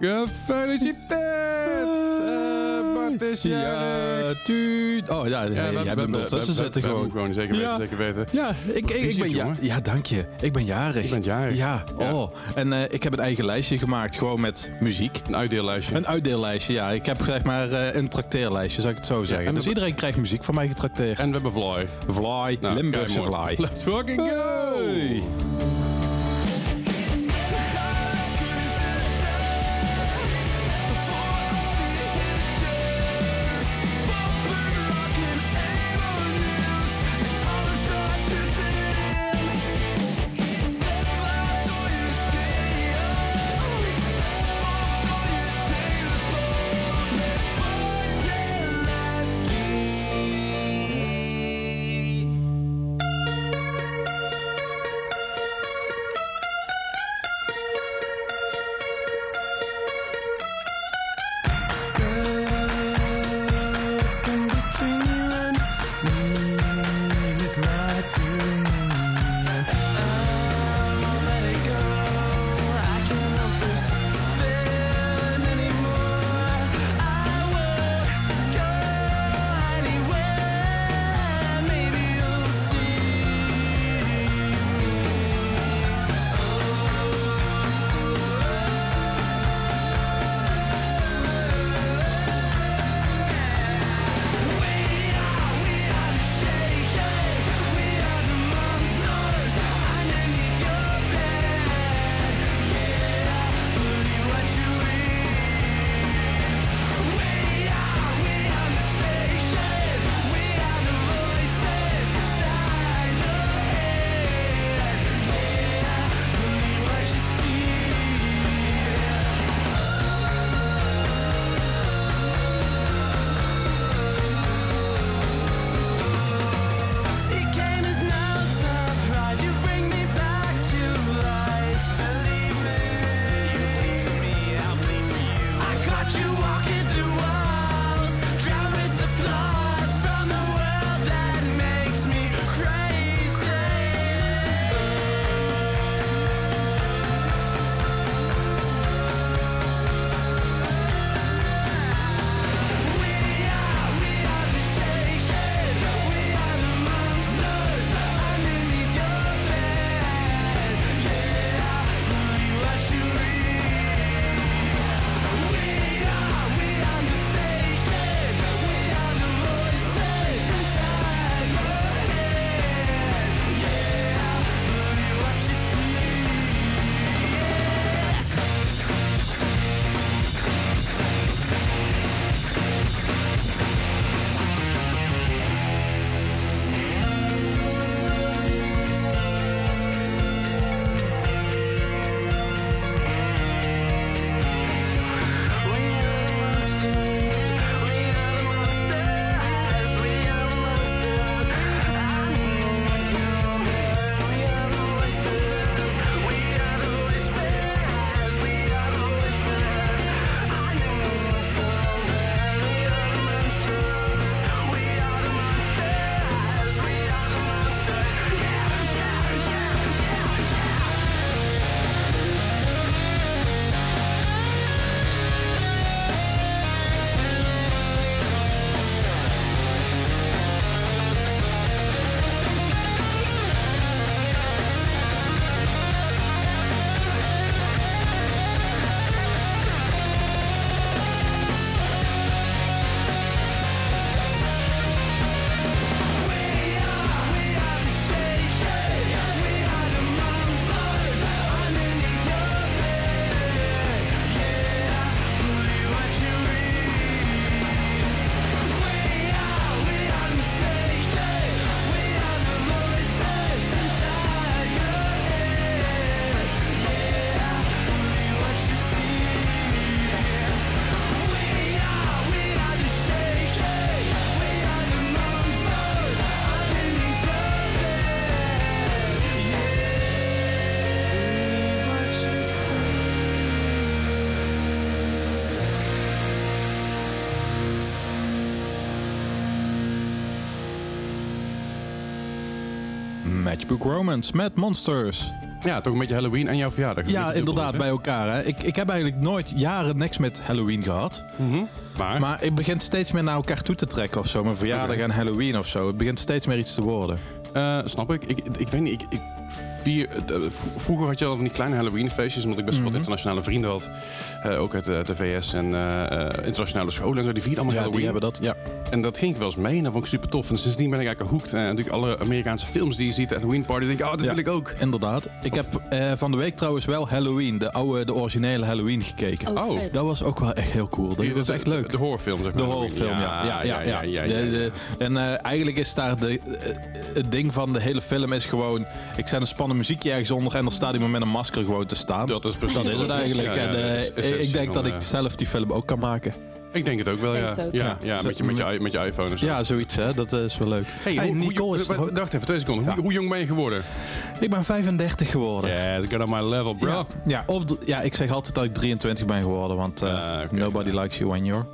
Gefeliciteerd! Uh, Bart is Ja, tu... Oh ja, ja, jij hebt hem ondertussen zitten gewoon. gewoon. Zeker weten, Ja. zeker weten. Ja, ik, ik, ik ben ja, ja, dank je. Ik ben jarig. Je bent jarig. Ja, oh. En eh, ik heb een eigen lijstje gemaakt, gewoon met muziek. Een uitdeellijstje. Een uitdeellijstje, ja. Ik heb zeg maar eh, een trakteerlijstje, zou ik het zo zeggen. en dus we- iedereen krijgt muziek van mij getrakteerd. En we hebben Vloy. Fly, Nou, Limburgse. Let's fucking go! Hey. Matchbook Romance met Monsters. Ja, toch een beetje Halloween en jouw verjaardag. Ja, inderdaad, bij elkaar. Hè. Ik, ik heb eigenlijk nooit jaren niks met Halloween gehad. Mhm. Maar, Maar ik begin steeds meer naar elkaar toe te trekken of zo. Mijn verjaardag en Halloween of zo. Het begint steeds meer iets te worden. eh, snap ik. ik. Ik weet niet, ik... ik vier, eh, vroeger had je al van die kleine Halloween feestjes, omdat ik best wel wat Mhm. internationale vrienden had. Eh, ook uit de, de VS en eh, eh, internationale scholen en zo. Die vierden allemaal Ja, die Halloween. hebben dat. Ja. En dat ging ik wel eens mee en dat vond ik super tof. En sindsdien ben ik eigenlijk hoekt. En natuurlijk alle Amerikaanse films die je ziet, Halloween parties, denk ik, oh, dat Ja. wil ik ook. Inderdaad. Ik heb eh, van de week trouwens wel Halloween, de oude, de originele Halloween gekeken. Oh, vet. Dat was ook wel echt heel cool. Dat was echt leuk. De, de horrorfilm, zeg De maar. horrorfilm, ja. Ja, ja, ja. ja, De- ja, ja. de- en eh, eigenlijk is daar de, eh, het ding van de hele film is gewoon... Ik zet een spannend muziekje ergens onder en dan staat iemand met een masker gewoon te staan. Dat is precies Dat is het eigenlijk. Ja, ja, En, de eh, essentie ik denk dat eh, ik zelf die film ook kan maken. Ik denk het ook wel, ja. ook. Ja, Ja. met, je, met, je, met je iPhone en zo. Ja, zoiets hè. Dat is wel leuk. Hey, Hey, hoe, hoe Nicole jong- is wa- ook. Wacht even, twee seconden. Hoe, Ja. hoe jong ben je geworden? Ik ben 35 geworden. Yes, get on my level, bro. Ja, ja, of, d- ja, ik zeg altijd dat ik 23 ben geworden, want eh, Ah, nobody likes you when you're...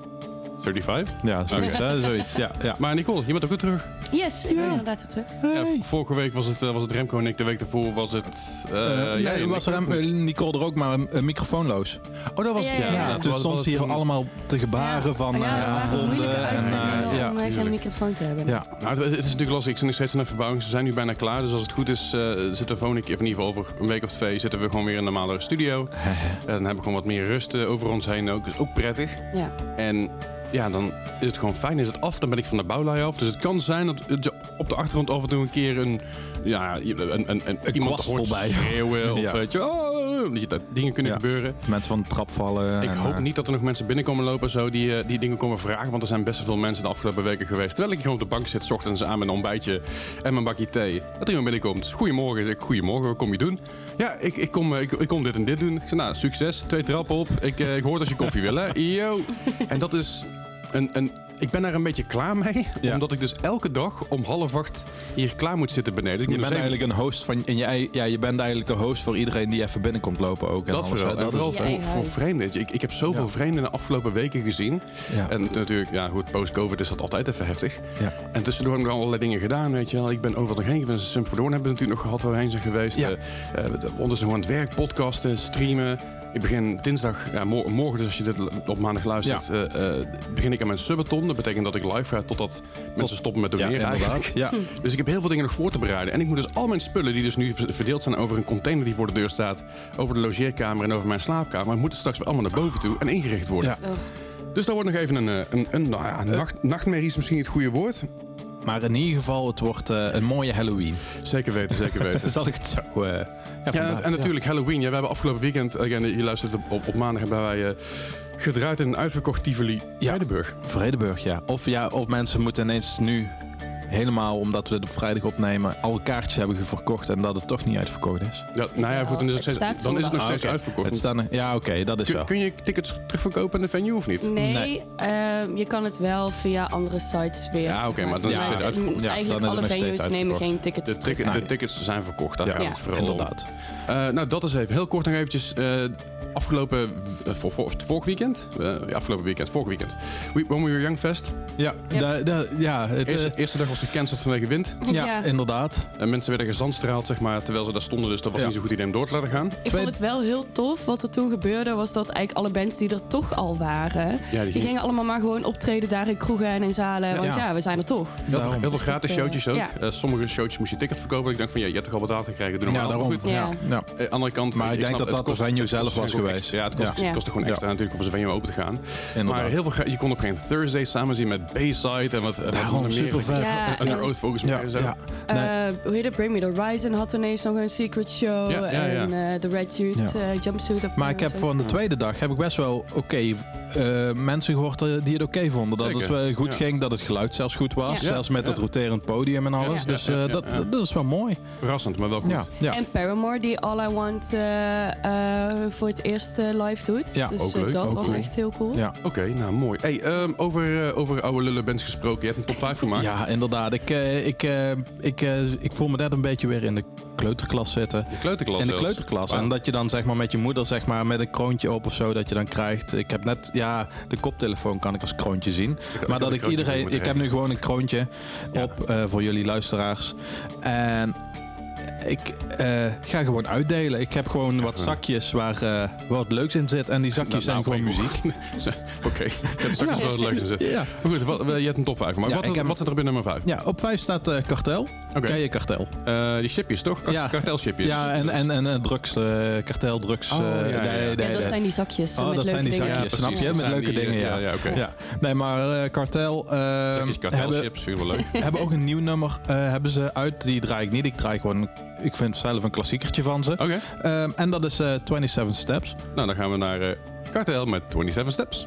35? Ja, zoiets. zoiets. Ja, ja. Maar Nicole, je bent ook weer terug. Yes, ik ben inderdaad weer terug. Ja, vorige week was het, eh, was het Remco en ik. De week daarvoor was het... jij nee, en was er een, Nicole er ook, maar microfoonloos. Oh, dat was het, ja. Ja, ja, ja. ja. toen stond ze hier allemaal te gebaren van dat afronden. En, eh, ja. om geen microfoon te hebben. Ja. Nou, het, het is natuurlijk lastig. Ik zit nog steeds in een verbouwing. Ze zijn nu bijna klaar. Dus als het goed is, eh zitten Vonik, of in ieder geval over een week of twee, zitten we gewoon weer in een normale studio. en dan hebben we gewoon wat meer rust over ons heen ook. Dus ook prettig. Ja. En ja, dan is het gewoon fijn. Is het af, dan ben ik van de bouwlui af. Dus het kan zijn dat het op de achtergrond af en toe een keer een... Ja, een, een, iemand hoort voorbij. schreeuwen. Of Ja. weet je, oh, dat je- dat dingen kunnen Ja. gebeuren. Mensen van de trap vallen. Ik en, hoop eh, niet dat er nog mensen binnenkomen lopen zo die, eh, die dingen komen vragen. Want er zijn best wel veel mensen de afgelopen weken geweest. Terwijl ik gewoon op de bank zit, 's ochtends aan een ontbijtje en mijn bakje thee. Dat er iemand binnenkomt. Goedemorgen. Zeg ik, goedemorgen, wat kom je doen? Ja, ik, ik, kom, eh, ik, ik kom dit en dit doen. Ik nou, succes. Twee trappen op. Ik, eh, ik hoor als je koffie wil, hè. Yo. En dat is een... een ik ben daar een beetje klaar mee. Ja. Omdat ik dus elke dag om half acht hier klaar moet zitten beneden. Dus ik Je bent dus even- eigenlijk een host van. En jij, ja, je bent eigenlijk de host voor iedereen die even binnenkomt lopen ook. En Dat alles, vooral. En Dat vooral is- Je voor, voor vreemden. Ik, ik heb zoveel Ja. vreemden de afgelopen weken gezien. ja. En natuurlijk, ja, goed, post-covid is dat altijd even heftig. Ja. En tussendoor hebben we allerlei dingen gedaan, weet je wel. Ik ben overal nog heen geweest. Sum for Dawn hebben we natuurlijk nog gehad waar we heen zijn geweest. Ja. Eh, eh, ondertussen gewoon aan het werk, podcasten, streamen. Ik begin dinsdag, ja, mor- morgen dus als je dit op maandag luistert, eh, eh, begin ik aan mijn subathon. Dat betekent dat ik live ga totdat mensen stoppen met ja, doneren eigenlijk. inderdaad. Ja. Dus ik heb heel veel dingen nog voor te bereiden. En ik moet dus al mijn spullen, die dus nu verdeeld zijn over een container die voor de deur staat, over de logeerkamer en over mijn slaapkamer, moeten straks weer allemaal naar boven toe en ingericht worden. Ja. Oh. Dus daar wordt nog even een, eh, een, een nou ja, nacht, nachtmerrie is misschien het goede woord. Maar in ieder geval, het wordt eh, een mooie Halloween. Zeker weten, zeker weten. Zal ik het zo. eh, ja, vandaag- en, en natuurlijk Halloween. Ja, we hebben afgelopen weekend, again, je luistert op, op, op maandag, hebben wij eh, gedraaid in een uitverkocht Tivoli Ja. Vrijdenburg. Vredeburg, ja. Of, ja. of mensen moeten ineens nu helemaal, omdat we het op vrijdag opnemen, alle kaartjes hebben verkocht en dat het toch niet uitverkocht is. Ja, nou ja, goed, dan is het, Het steeds, staat dan is het nog steeds Ah, uitverkocht. Het staan ja, oké, dat is kun, wel. kun je tickets terugverkopen in de venue of niet? Nee, Nee. ehm, je kan het wel via andere sites weer. Ja, oké, maar dan is het steeds uitverkocht. Ja, Eigenlijk dan alle venues nemen uitverkocht. geen tickets De, terug. ticket, Nee. de tickets zijn verkocht, daar Ja, gaat het vooral. Inderdaad. Eh, nou, dat is even. Heel kort nog eventjes. eh, afgelopen... v- voor, voor, vorig weekend? Eh, ja, afgelopen weekend. Vorig weekend. We, When We Were Young Fest. Ja, Ja. da- da- ja, het, Eerste, eh, eerste dag was gecanceld vanwege wind. ja, Ja. inderdaad. En mensen werden gezandstraald, zeg maar, terwijl ze daar stonden. Dus dat was Ja. niet zo goed idee om door te laten gaan. Ik vond het wel heel tof. Wat er toen gebeurde was dat eigenlijk alle bands die er toch al waren... Ja, die die ging- gingen allemaal maar gewoon optreden daar in kroegen en in zalen. Want Ja. ja, we zijn er toch. Heel veel, Daarom. heel veel gratis dat, showtjes ook. ja. Eh, sommige showtjes moest je ticket verkopen. Ik dacht van, ja, je hebt toch al betaald gekregen. Doe Ja, normaal. daarom. Maar goed. Ja. Ja. Ja. Eh, andere kant, Maar ik denk snap, dat het dat de kost- venue het zelf was geweest. Ja, het kost, Ja. kostte gewoon extra natuurlijk om voor zijn venue open te gaan. Inderdaad. Maar heel veel, je kon op geen Thursday samen zien met Bayside en wat, en wat meer. Ja, En Oost volgens mij. Ja, en zo. ja. Nee. Eh, hoe heet het? Bring Me The Horizon had ineens nog een secret show. Ja, ja, ja. En eh, de Red Youth Ja. eh, jumpsuit. op- Maar ik heb voor de tweede dag heb ik best wel oké eh, mensen gehoord eh, die het oké vonden. Dat Zeker. het goed Ja. ging, dat het geluid zelfs goed was. Ja. Zelfs met Ja. het roterend podium en alles. Ja. Dus Ja, ja, eh, ja, dat, ja. dat is wel mooi. Verrassend, maar wel goed. Ja, ja. En Paramore die All I Want eh, eh, voor het eerst eh, live doet. Ja, dus ook eh, leuk, dat ook was cool. echt heel cool. Ja. Oké, nou mooi. Hey, ehm, over, eh, over oude lullen bands gesproken. Je hebt een top 5 gemaakt. Ja, inderdaad. Ik, eh, ik, eh, ik, eh, ik voel me net een beetje weer in de kleuterklas zitten. De kleuterklas in de zelfs. kleuterklas. En dat je dan zeg maar met je moeder zeg maar met een kroontje op of zo dat je dan krijgt. Ik heb net ja de koptelefoon kan ik als kroontje zien. Ik- maar ik dat ik iedereen. Ik heb nu gewoon een kroontje Ja. op eh, voor jullie luisteraars. En ik eh, ga gewoon uitdelen. Ik heb gewoon wat zakjes waar eh, wat leuks in zit. En die zakjes zijn gewoon muziek. Oké, ik heb straks wel leuk in zitten. Ja. Maar goed, wat, je hebt een top 5. Maar Ja, wat, wat zit er binnen nummer 5? ja, op 5 staat eh, Kartel. Ken je Kartel? Eh, die chipjes toch? Ka Ja. Kartelchipjes. Ja, en, en, en eh, drugs, eh, kartel, drugs. Oh, eh, ja, ja, ja. Ja, dat zijn die zakjes Oh, met dat leuke zijn die dingen. zakjes. snap je? Met leuke die, dingen, eh, ja. Ja, ja oké. Ja. Nee, maar eh, Kartel eh, Zakjes hebben, kartelchips, vind ik wel leuk. hebben ook een nieuw nummer eh, hebben ze uit. Die draai ik niet. Ik draai gewoon, ik vind zelf een klassiekertje van ze. Oké, Ehm, en dat is eh 27 Steps. nou dan gaan we naar eh Kartel met 27 Steps.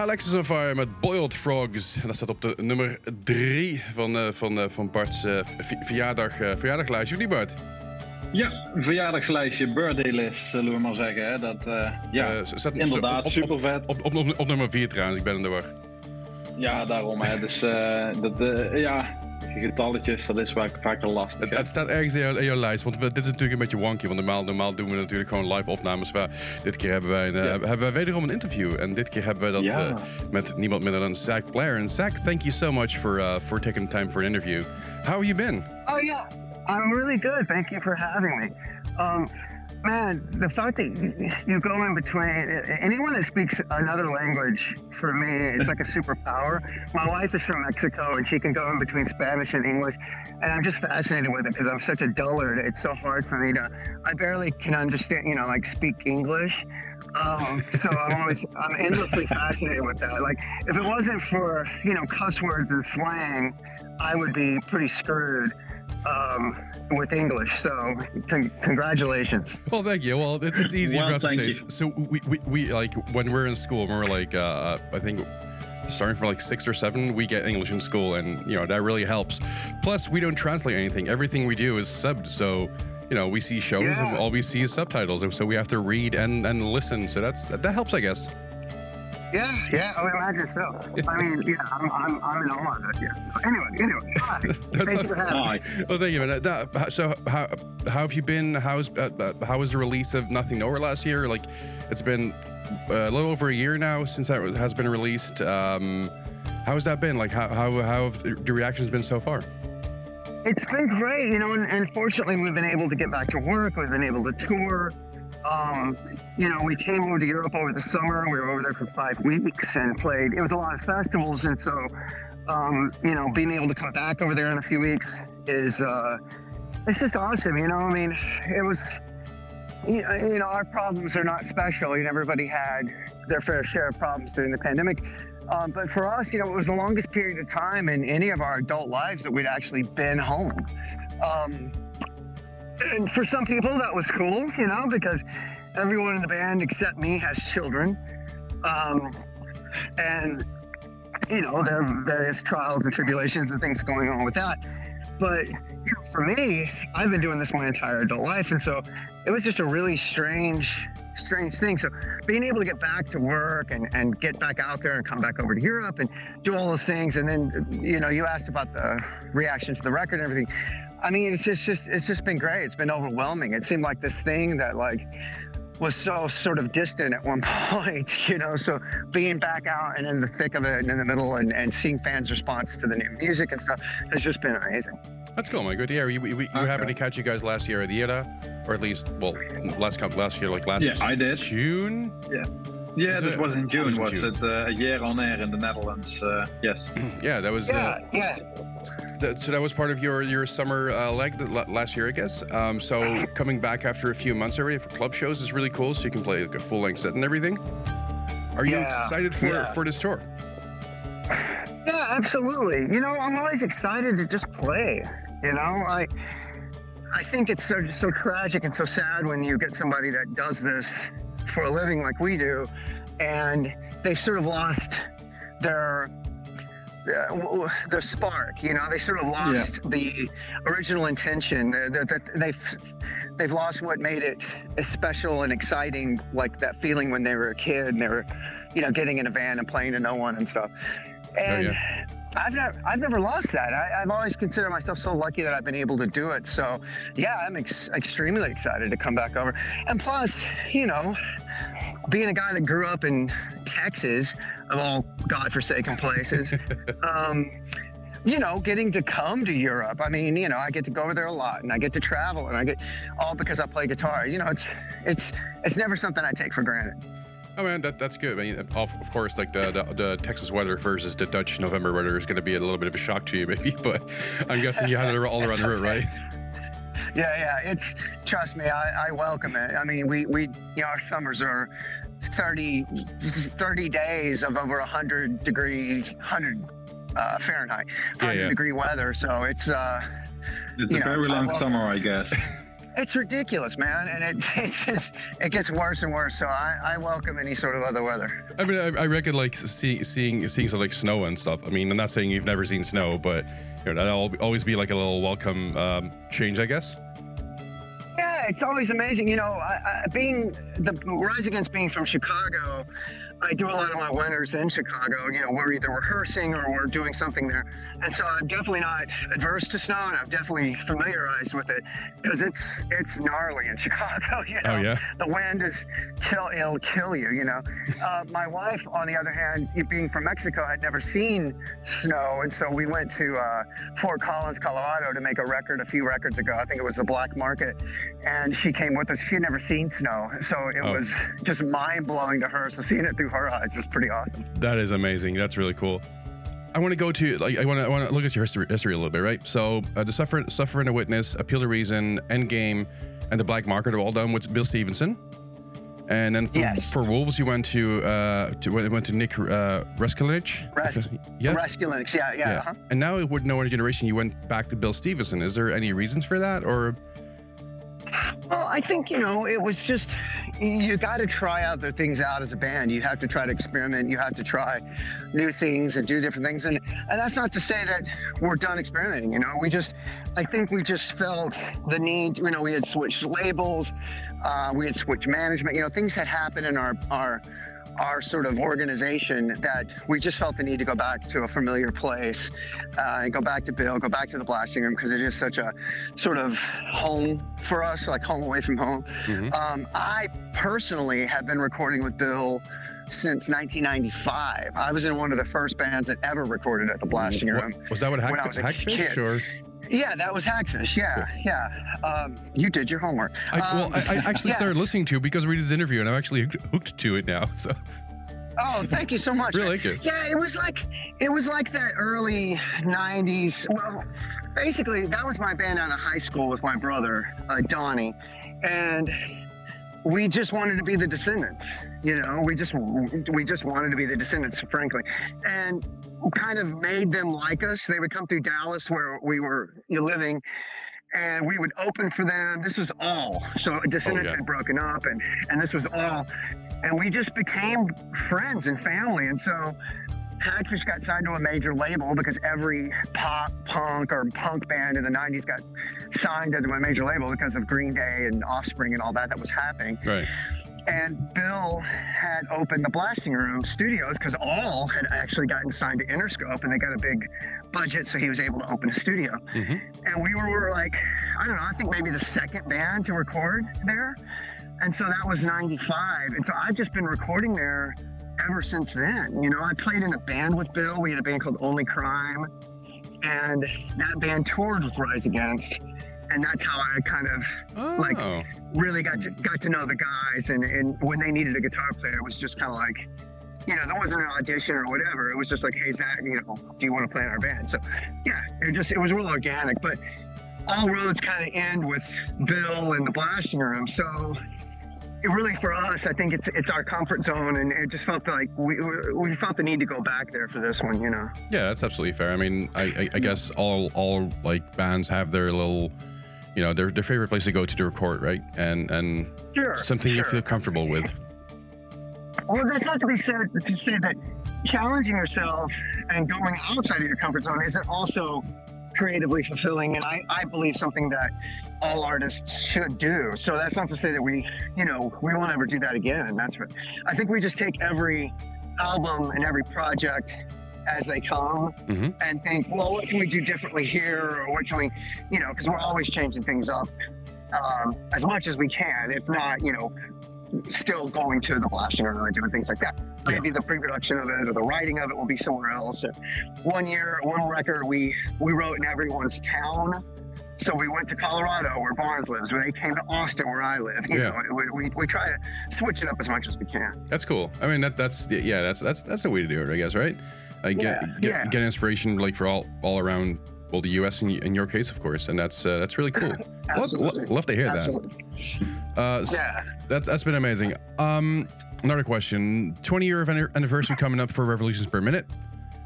Alexis on Fire met Boiled Frogs. En dat staat op de nummer 3 van, eh, van, eh, van Bart's eh, verjaardag, verjaardaglijstje. Of niet, Bart? Ja, een verjaardagslijstje, birthday list, zullen we maar zeggen. Hè? Dat, ja, inderdaad, op- super vet. Op, op, op, op nummer 4 trouwens, ik ben in de war. Ja, daarom. Hè. Dus dat, ja, getalletjes, dat is vaak, vaak wel lastig. Het, staat ergens in jouw, in jouw lijst, want we- dit is natuurlijk een beetje wonky. Want normaal, normaal doen we natuurlijk gewoon live opnames. Maar dit keer hebben wij, een, eh, Ja. hebben wij wederom een interview. En dit keer hebben wij dat Ja. eh, met niemand minder dan Zach Blair. En Zach, thank you so much for, uh, for taking the time for an interview. How have you been? Oh yeah, I'm really good. Thank you for having me. Um, man, the fact that you go in between anyone that speaks another language for me, it's like a superpower. My wife is from Mexico, and she can go in between Spanish and English, and I'm just fascinated with it because I'm such a dullard. It's so hard for me to. I barely can understand, you know, like speak English. Um, so I'm always I'm endlessly fascinated with that. Like if it wasn't for you know cuss words and slang, I would be pretty screwed um, with English. So con- congratulations. Well, thank you. Well, it, it's easy Well, for us to thank say. you. So we, we, we like when we're in school, when we're like, uh, I think starting from like six or seven, we get English in school, and you know that really helps. Plus, we don't translate anything. Everything we do is subbed. So you know, we see shows, and all we see is subtitles. And so we have to read and, and listen. So that's that, that helps, I guess. Yeah, yeah, I would imagine so. I mean, yeah, I'm, I'm, I'm in awe of it. Yeah. So anyway, anyway, hi. That's Thank you for having me. Hi. Well, thank you. man. That- so how how have you been? How's uh, uh, how was the release of Nothing Nowhere last year? Like, it's been uh, a little over a year now since that has been released. Um, how has that been? Like, how how how have the reactions been so far? It's been great, you know, and, and fortunately we've been able to get back to work. We've been able to tour. Um, you know, we came over to Europe over the summer. We were over there for five weeks and played. It was a lot of festivals, and so, um, you know, being able to come back over there in a few weeks is uh, it's just awesome. You know, I mean, it was. You know, our problems are not special. You know, everybody had their fair share of problems during the pandemic. Um, but for us, you know, it was the longest period of time in any of our adult lives that we'd actually been home. Um, and for some people, that was cool, you know, because everyone in the band except me has children. Um, and, you know, there are various trials and tribulations and things going on with that. But, you know, for me, I've been doing this my entire adult life. And so it was just a really strange, strange thing. So being able to get back to work and, and get back out there and come back over to Europe and do all those things. And then, you know, you asked about the reaction to the record and everything. I mean, it's just, just it's just been great. It's been overwhelming. It seemed like this thing that like was so sort of distant at one point, you know. So being back out and in the thick of it and in the middle and, and seeing fans' response to the new music and stuff has just been amazing. That's cool, my good. Yeah, we, we, we Okay. happened to catch you guys last year at the ERA, or at least, well, last com- last year, like last Yeah, I did. June. Yeah, Was that it- was in June, was was June. it? Uh, a year on air in the Netherlands. Uh, yes. Yeah, that was. Yeah, Uh, yeah. That, so that was part of your your summer uh, leg last year, I guess. Um, so coming back after a few months already for club shows is really cool. So you can play like a full length set and everything. Are you Yeah, excited for yeah. for this tour? Yeah, absolutely. You know, I'm always excited to just play. You know, I I think it's so so tragic and so sad when you get somebody that does this for a living like we do, and they sort of lost their uh, the spark. You know, they sort of lost the original intention. That that they've they've lost what made it special and exciting, like that feeling when they were a kid and they were, you know, getting in a van and playing to no one and stuff. And I've never, I've never lost that. I, I've always considered myself so lucky that I've been able to do it. So, yeah, I'm ex- extremely excited to come back over. And plus, you know, being a guy that grew up in Texas, of all godforsaken places, um, you know, getting to come to Europe. I mean, you know, I get to go over there a lot, and I get to travel, and I get all because I play guitar. You know, it's it's it's never something I take for granted. Oh man, that, that's good. I mean, of, of course, like the, the the Texas weather versus the Dutch November weather is going to be a little bit of a shock to you, maybe. But I'm guessing you had it all around the road, right? Yeah, yeah. It's trust me, I, I welcome it. I mean, we we you know our summers are 30, 30 days of over 100 degree, 100 uh, Fahrenheit, 100 yeah. degree weather. So it's uh, It's a know, very I long love- summer, I guess. It's ridiculous, man, and it it, it gets worse and worse. So I, I welcome any sort of other weather. I mean, I, I reckon like see, seeing seeing some like snow and stuff. I mean, I'm not saying you've never seen snow, but you know that'll always be like a little welcome um, change, I guess. Yeah, it's always amazing. You know, I, I, being the Rise Against being from Chicago, I do a lot of my winters in Chicago. You know, we're either rehearsing or we're doing something there, and so I'm definitely not adverse to snow, and I'm definitely familiarized with it because it's it's gnarly in Chicago. You know, Oh, yeah? the wind is chill, it'll kill you. You know, uh, my wife, on the other hand, being from Mexico, had never seen snow, and so we went to uh, Fort Collins, Colorado, to make a record a few records ago. I think it was the Black Market, and she came with us. She had never seen snow, so it Oh. was just mind blowing to her. So seeing it through her eyes was pretty awesome. That is amazing. That's really cool. I want to go to like I want to I want to look at your history, history a little bit, right? So uh, the suffer suffer and a witness, appeal to reason, endgame, and the black market are all done with Bill Stevenson. And then for, Yes. for Wolves, you went to uh to went to Nick uh, Reskilich. Res- yeah. Yeah, yeah. yeah. uh-huh. And now with No Other Generation, you went back to Bill Stevenson. Is there any reasons for that, or Well, I think, you know, it was just, you got to try out the things out as a band. You have to try to experiment. You have to try new things and do different things. And, and that's not to say that we're done experimenting, you know, we just, I think we just felt the need, you know, we had switched labels, uh, we had switched management, you know, things had happened in our, our, our sort of organization that we just felt the need to go back to a familiar place uh, and go back to Bill, go back to the blasting room because it is such a sort of home for us, like home away from home. Mhm. Um, I personally have been recording with Bill since 1995. I was in one of the first bands that ever recorded at the blasting room. was that what When I Hack, was a Hackfish kid. or? Yeah, that was Hackfish. Yeah, yeah. Um, you did your homework. I, well, Um, I, I actually yeah. started listening to it because we did this interview, and I'm actually hooked, to it now. So Oh, thank you so much. Really like it. Yeah, it was like it was like that early '90s. Well, basically, that was my band out of high school with my brother uh, Donnie, and we just wanted to be the Descendants. You know, we just we just wanted to be the Descendants, frankly, and kind of made them like us. They would come through Dallas, where we were you know, living. And we would open for them. This was all. So oh, Descendants yeah. had broken up, and and this was all and we just became friends and family. And so Hackfish got signed to a major label because every pop, punk, or punk band in the 90s got signed to a major label because of Green Day and Offspring and all that that was happening. right. And Bill had opened the Blasting Room Studios because all had actually gotten signed to Interscope and they got a big budget, so he was able to open a studio. Mhm. And we were, were like, I don't know, I think maybe the second band to record there. And so that was 95. And so I've just been recording there ever since then. You know, I played in a band with Bill. We had a band called Only Crime. And that band toured with Rise Against. And that's how I kind of Oh, Like, really got to got to know the guys and, and when they needed a guitar player it was just kind of like you know there wasn't an audition or whatever. It was just like hey Zach you know do you want to play in our band? So yeah it just it was real organic but all roads kind of end with Bill and the blasting room. So it really for us I think it's it's our comfort zone and it just felt like we we felt the need to go back there for this one you know? Yeah, that's absolutely fair. I mean, I, I, I guess all all like bands have their little, you know, their their favorite place to go to to record, right? And and sure something you feel comfortable with. Well, that's not to be said to say that challenging yourself and going outside of your comfort zone isn't also creatively fulfilling, and I, I believe something that all artists should do. So that's not to say that we, you know, we won't ever do that again. And that's what I think. We just take every album and every project as they come Mhm. and think, well, what can we do differently here, or what can we, you know, because we're always changing things up um, as much as we can. If not, you know, still going to the blasting room and doing things like that. Maybe the pre-production of it or the writing of it will be somewhere else. Or one year, one record we we wrote in everyone's town. So we went to Colorado where Barnes lives. When they came to Austin where I live, you Yeah. know, we, we, we try to switch it up as much as we can. That's cool. I mean, that that's yeah, that's that's that's a way to do it, I guess, right? I get Yeah, get, yeah. get inspiration like for all all around. Well, the U.S. in, in your case, of course, and that's uh, that's really cool. love, love to hear Absolutely. that. Uh, Yeah. That's that's been amazing. Um, another question: Twenty year anni- anniversary coming up for Revolutions per Minute.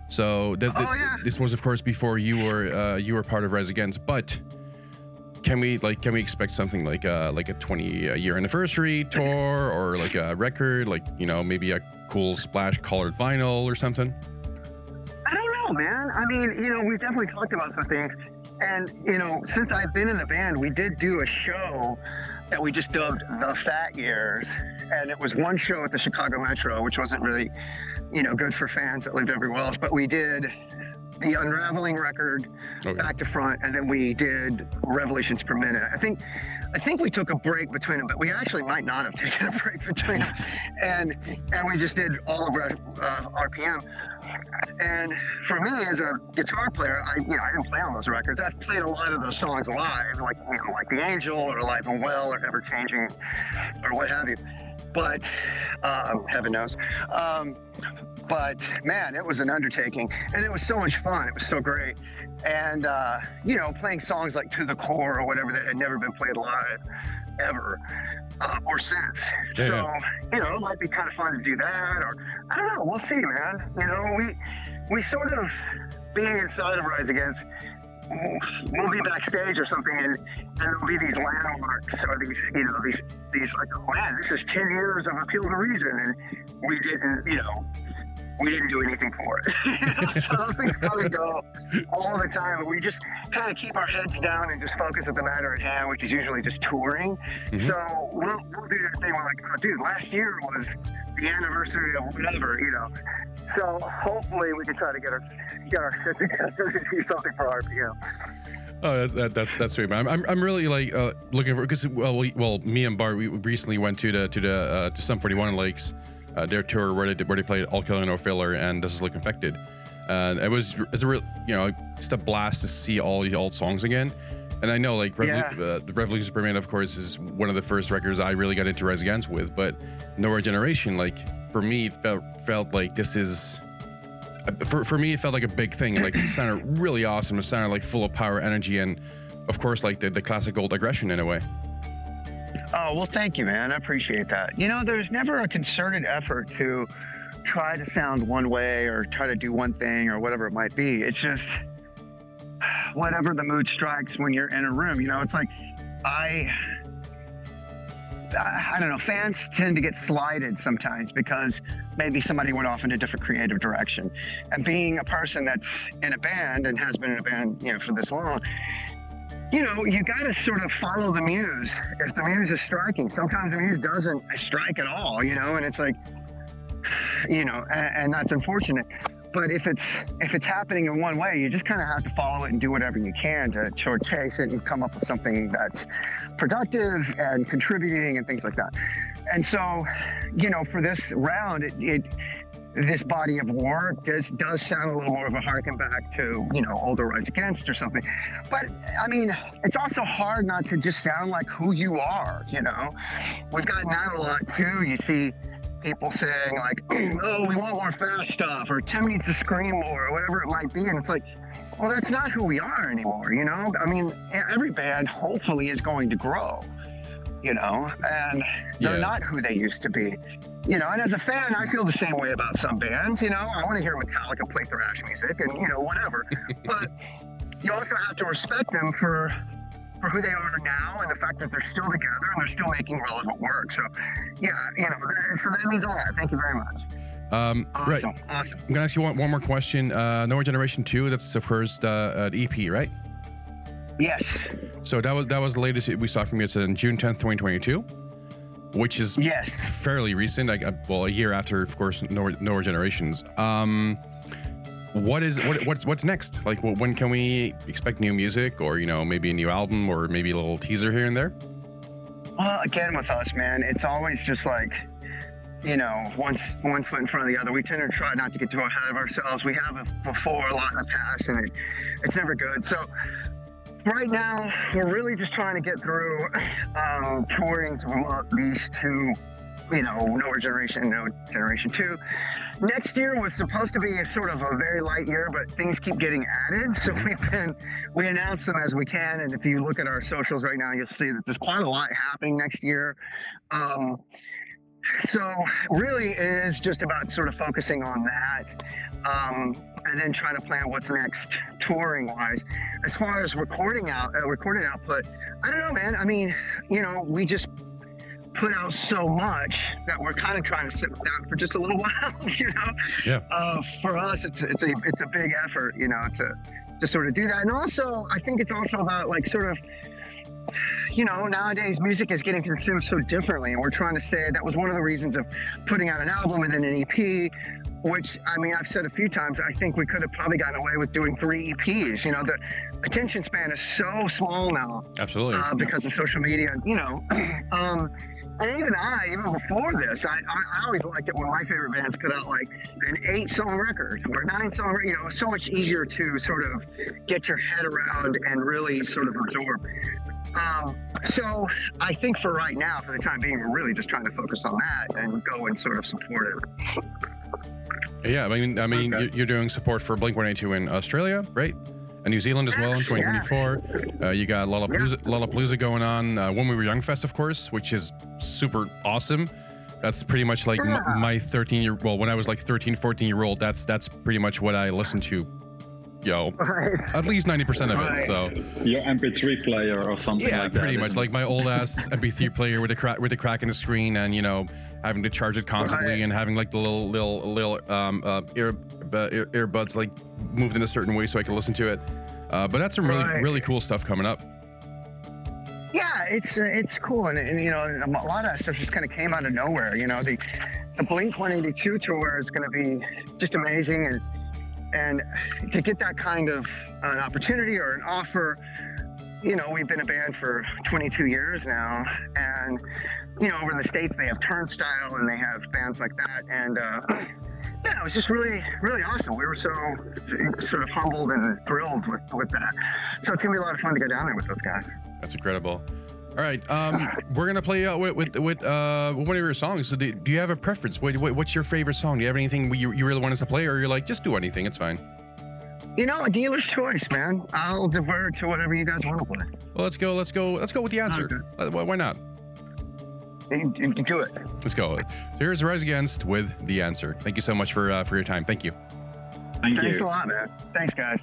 So th- th- Oh, yeah. this was, of course, before you were uh, you were part of Rise Against. But can we like can we expect something like uh like a 20 year anniversary tour or like a record like you know maybe a cool splash colored vinyl or something? Know, man. I mean, you know, we've definitely talked about some things. And, you know, since I've been in the band, we did do a show that we just dubbed The Fat Years. And it was one show at the Chicago Metro, which wasn't really, you know, good for fans that lived everywhere else. But we did the Unraveling record Okay. back to front, and then we did Revolutions Per Minute. I think. I think we took a break between them, but we actually might not have taken a break between them, and and we just did all of uh, RPM. And for me, as a guitar player, I you know I didn't play on those records. I've played a lot of those songs live, like you know, like The Angel or Alive and Well or Ever Changing or what have you. But um, heaven knows. Um, but man, it was an undertaking, and it was so much fun. It was so great, and uh, you know, playing songs like "To the Core" or whatever that had never been played live ever uh, or since. Yeah, so yeah. you know, it might be kind of fun to do that, or I don't know. We'll see, man. You know, we we sort of being inside of Rise Against. We'll be backstage or something, and, and there'll be these landmarks or these, you know, these these like, oh man, this is ten years of appeal to reason, and we didn't, you know, we didn't do anything for it. so those things come and go all the time. We just kind of keep our heads down and just focus at the matter at hand, which is usually just touring. So we'll, we'll do that thing. We're like, oh, dude, last year was the anniversary of whatever, you know. So hopefully we can try to get our get our shit together and do something for RPM. Oh, that's that, that's that's sweet, man. I'm, I'm, I'm really like uh, looking for because well, we, well, me and Bart we recently went to the to the uh, to Sum 41 Lakes, uh, their tour where they where they played All Killer No Filler and This Is Look Infected, and it was it's a real you know just a blast to see all the old songs again. And I know like Revolu- Yeah. uh, the Revolution Superman, of course, is one of the first records I really got into Rise Against with, but Nowhere Generation, like for me, it felt felt like this is for, for me it felt like a big thing like it sounded really awesome it sounded like full of power energy and of course like the, the classic old aggression in a way Oh, well, thank you, man. I appreciate that. You know, there's never a concerted effort to try to sound one way or try to do one thing or whatever it might be. It's just whatever the mood strikes when you're in a room. You know, it's like I. I don't know. Fans tend to get slighted sometimes because maybe somebody went off in a different creative direction. And being a person that's in a band and has been in a band, you know, for this long, you know, you got to sort of follow the muse. If the muse is striking, sometimes the muse doesn't strike at all, you know, and it's like, you know, and, and that's unfortunate. But if it's if it's happening in one way, you just kind of have to follow it and do whatever you can to sort of chase it and come up with something that's productive and contributing and things like that. And so, you know, for this round, it, it this body of work does does sound a little more of a harken back to you know older Rise Against or something. But I mean, it's also hard not to just sound like who you are. You know, we've gotten that a lot too. You see people saying like, "Oh, we want more fast stuff," or "Tim needs to scream more," or whatever it might be, and it's like. Well, that's not who we are anymore, you know? I mean, every band hopefully is going to grow, you know, and they're Yeah. not who they used to be you know, and as a fan, I feel the same way about some bands. You know, I want to hear Metallica play thrash music and you know whatever, but you also have to respect them for for who they are now and the fact that they're still together and they're still making relevant work. So, yeah, you know, so that means a lot. Thank you very much. um, right Awesome, awesome. i'm gonna ask you one, one more question uh nowhere generation 2 that's the first uh, uh ep right Yes, so that was that was the latest we saw from you it's in june 10th 2022 which is yes. fairly recent like uh, well a year after of course nowhere, nowhere generations um what is what, what's what's next like wh- when can we expect new music or you know maybe a new album or maybe a little teaser here and there Well, again, with us, man, it's always just like, you know, one, one foot in front of the other. We tend to try not to get too ahead of ourselves. We have a, before a lot in the past, and it, it's never good. So, right now, we're really just trying to get through um, touring to promote these two, you know, Nowhere Generation, No Generation 2. Next year was supposed to be a sort of a very light year, but things keep getting added. So we've been, we announce them as we can. And if you look at our socials right now, you'll see that there's quite a lot happening next year. Um, so really it is just about sort of focusing on that. Um, and then trying to plan what's next touring wise. As far as recording out, uh, recording output, I don't know, man. I mean, you know, we just put out so much that we're kind of trying to sit down for just a little while, you know. Yeah. Uh, for us, it's it's a it's a big effort, you know, to to sort of do that, and also I think it's also about like sort of you know, nowadays music is getting consumed so differently, and we're trying to say that was one of the reasons of putting out an album and then an EP. Which I mean, I've said a few times. I think we could have probably gotten away with doing three EPs. You know, the attention span is so small now Absolutely. uh, because of social media. You know, um, and even I, even before this, I, I, I always liked it when my favorite bands put out like an eight-song record or a nine-song. You know, it was so much easier to sort of get your head around and really sort of absorb. Um, so I think for right now, for the time being, we're really just trying to focus on that and go and sort of support it. Yeah, I mean, I mean, Okay. you- you're doing support for Blink 182 in Australia, right? And New Zealand as well in 2024. Uh, you got Lollapalooza, Lollapalooza going on. Uh, when we were young fest, of course, which is super awesome. That's pretty much like Yeah. m- my 13 year. Well, when I was like 13, 14 year old, that's that's pretty much what I listened to. Yo, Right. at least 90 percent of it. So Your MP3 player or something yeah, like that. pretty much like my old ass MP3 player with a crack with a crack in the screen, and you know having to charge it constantly, Right. and having like the little little little um, uh, ear, uh, ear earbuds like moved in a certain way so I could listen to it. Uh, but that's some really Right. really cool stuff coming up. Yeah, it's uh, it's cool, and, and you know, a lot of that stuff just kind of came out of nowhere. You know, the the Blink 182 tour is going to be just amazing, and and to get that kind of an opportunity or an offer, you know, we've been a band for 22 years now, and you know, over in the states they have Turnstile and they have bands like that, and. uh yeah, it was just really, really awesome. We were so sort of humbled and thrilled with, with that. So it's gonna be a lot of fun to go down there with those guys. That's incredible. All right, um, we're gonna play out with with, with uh, one of your songs. So do, do you have a preference? What, what, what's your favorite song? Do you have anything you, you really want us to play, or you're like just do anything? It's fine. You know, a dealer's choice, man. I'll divert to whatever you guys want to play. Well, let's go. Let's go. Let's go with the answer. Uh, why why not? You- you Do it. Let's go. So here's Rise Against with the answer. Thank you so much for uh, for your time. Thank you. Thank Thanks you. a lot, man. Thanks, guys.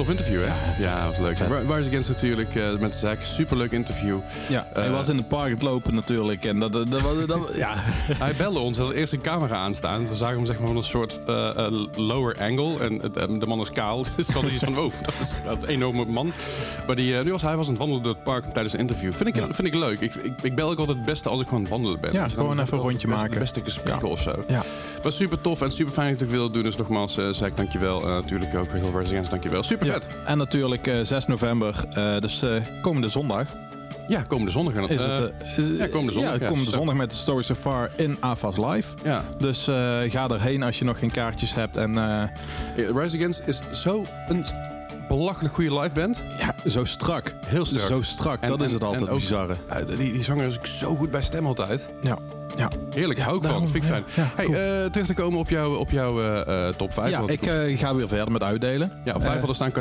Tof interview, hè? Ja, dat was leuk. Rise Against natuurlijk, eh, met Zack. Superleuk interview. Ja, hij Eh, was in het park het lopen natuurlijk. En dat, dat, dat, was- dat- ja. Hij belde ons, hij had eerst een camera aanstaan. We zagen hem zeg maar van een soort eh, lower angle. En de man is kaal. Dus we hadden iets van, oh, dat is een enorme man. Maar die, nu was hij was aan het wandelen door het park tijdens een interview. Vind ik, Ja. vind ik leuk. Ik, ik, ik bel ook altijd het beste als ik gewoon aan het wandelen ben. Ja, Dus gewoon even een rondje het beste- maken. gesprekken of zo. Ja. Was super tof en super fijn dat ik wilde doen. Dus nogmaals, zei ik dankjewel. Natuurlijk ook heel Rise Against, dankjewel. Super. Vet. En natuurlijk eh, 6 november, eh, dus eh, komende zondag, Ja, komende zondag. gaan is eh, het... eh, ja, komende zondag, Ja, komende zo. zondag met Story So Far in AFAS Live. ja. Dus eh, ga erheen als je nog geen kaartjes hebt. En eh, Rise Against is zo een belachelijk goede live band. ja, zo strak. Heel sterk. Zo strak, En- dat is het altijd en ook- bizarre. Die, die zanger is ook zo goed bij stem altijd. Ja, ja. Heerlijk, hou ik van. Vind ik fijn. ja, ja, hey, cool. eh, terug te komen op, jou, op jouw eh, eh, top 5. ja ik ga weer verder met uitdelen. ja, op 5 eh, hadden staan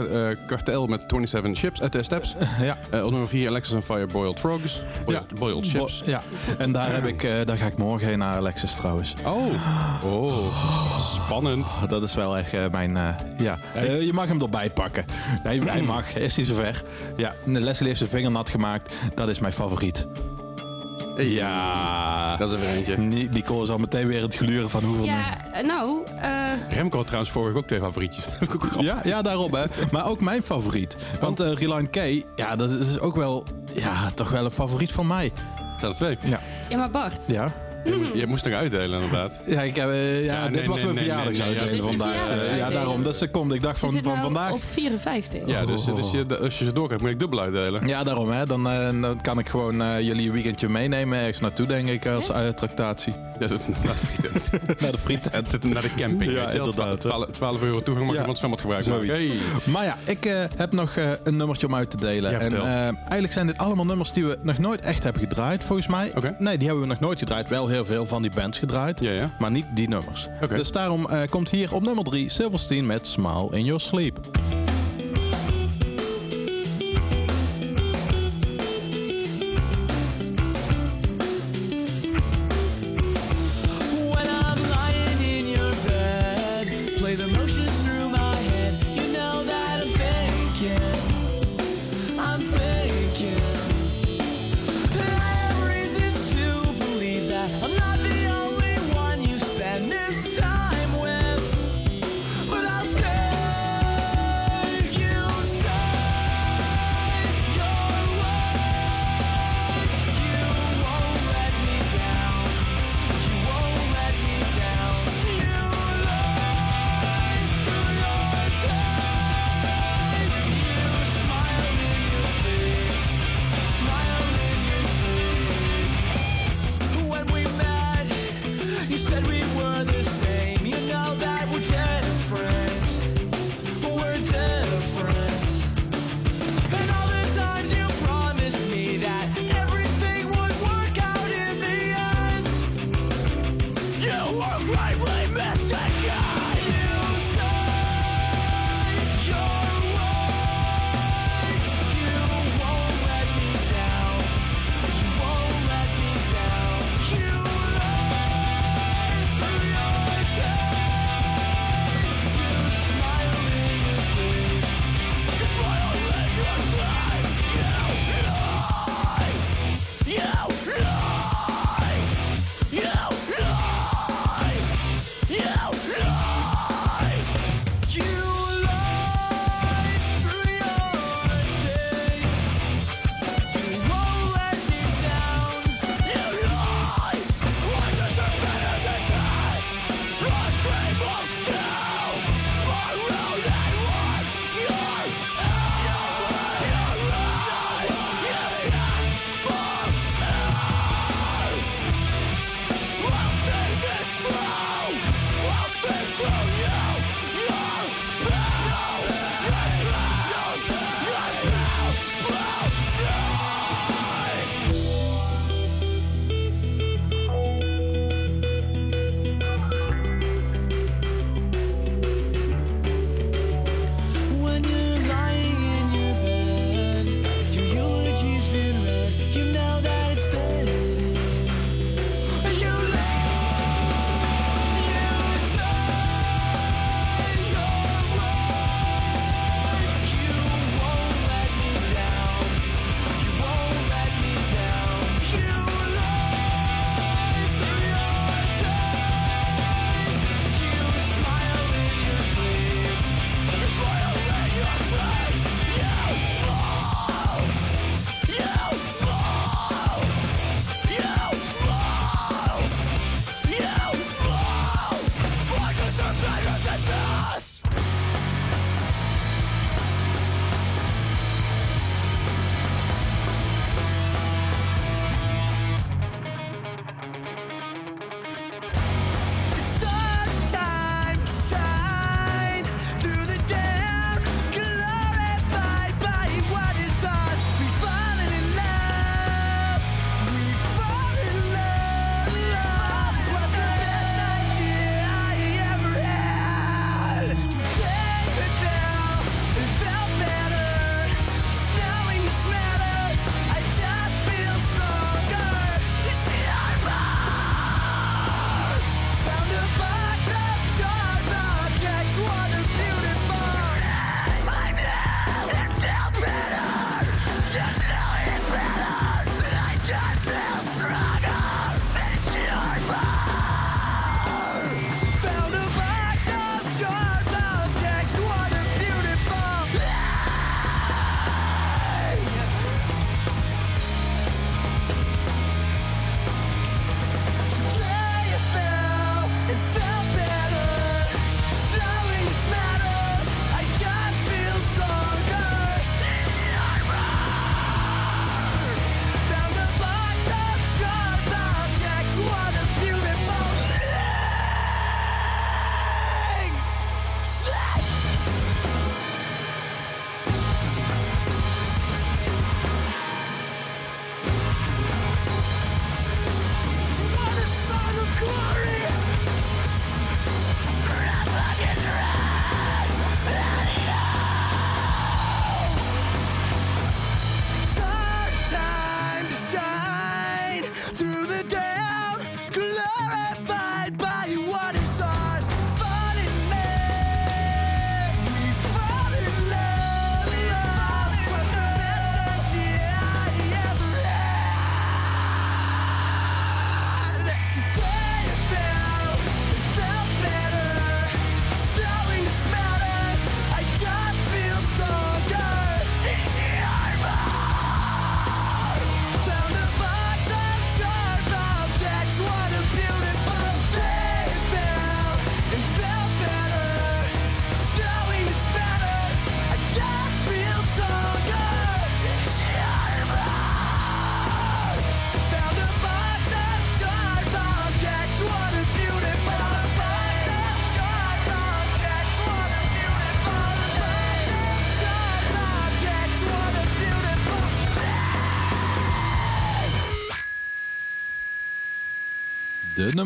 Kartel met 27 chips, eh, steps. Ja. Op nummer 4 Alexis on Fire Boiled Frogs. Boiled, boiled chips. Bo- ja, en daar, heb ik, daar ga ik morgen heen naar Alexis trouwens. Oh. oh, spannend. Dat is wel echt mijn... ja, je mag hem erbij pakken. Hij, hij mag, is hij zover. Ja, Leslie heeft zijn vinger nat gemaakt. Dat is mijn favoriet. Ja. Dat is er weer eentje. Ni- Nicole is al meteen weer het gluren van hoeveel... Ja, eh, nou, eh, Remco had trouwens vorige ook twee favorietjes. Dat vind ik ook grappig. Ja, ja, daarom hè. Maar ook mijn favoriet. Want eh Reline K, ja, dat is ook wel, ja, toch wel een favoriet van mij. Het zijn er twee. ja, maar Bart. Ja. Je, moet- je moest er uitdelen inderdaad. Ja, ik heb, eh, ja, Ja, dit nee, was nee, mijn nee, is je vandaag. Eh, ja, verjaardagsuitdeling. daarom. Dus ik kom, ik dacht Ze van, nou vandaag. op 54. Ja, dus, dus je, als je ze doorkrijgt, moet ik dubbel uitdelen. Ja, daarom hè. Dan, eh, dan kan ik gewoon eh, jullie een weekendje meenemen ergens naartoe, denk ik, als uh, tractatie. Ja, dat- naar de frietent. Naar de naar de camping. Ja, weet je wel. inderdaad. 12, 12 euro toegang mag je Ja. van het zwembad gebruiken. Hey. Maar ja, ik eh, heb nog eh, een nummertje om uit te delen. Ja, en eh, eigenlijk zijn dit allemaal nummers die we nog nooit echt hebben gedraaid, volgens mij. Nee, die hebben we nog nooit gedraaid. Wel heel veel van die bands gedraaid. Ja, ja. Maar niet die nummers. Dus daarom eh, komt hier op nummer 3 Silverstein met Smile in Your Sleep.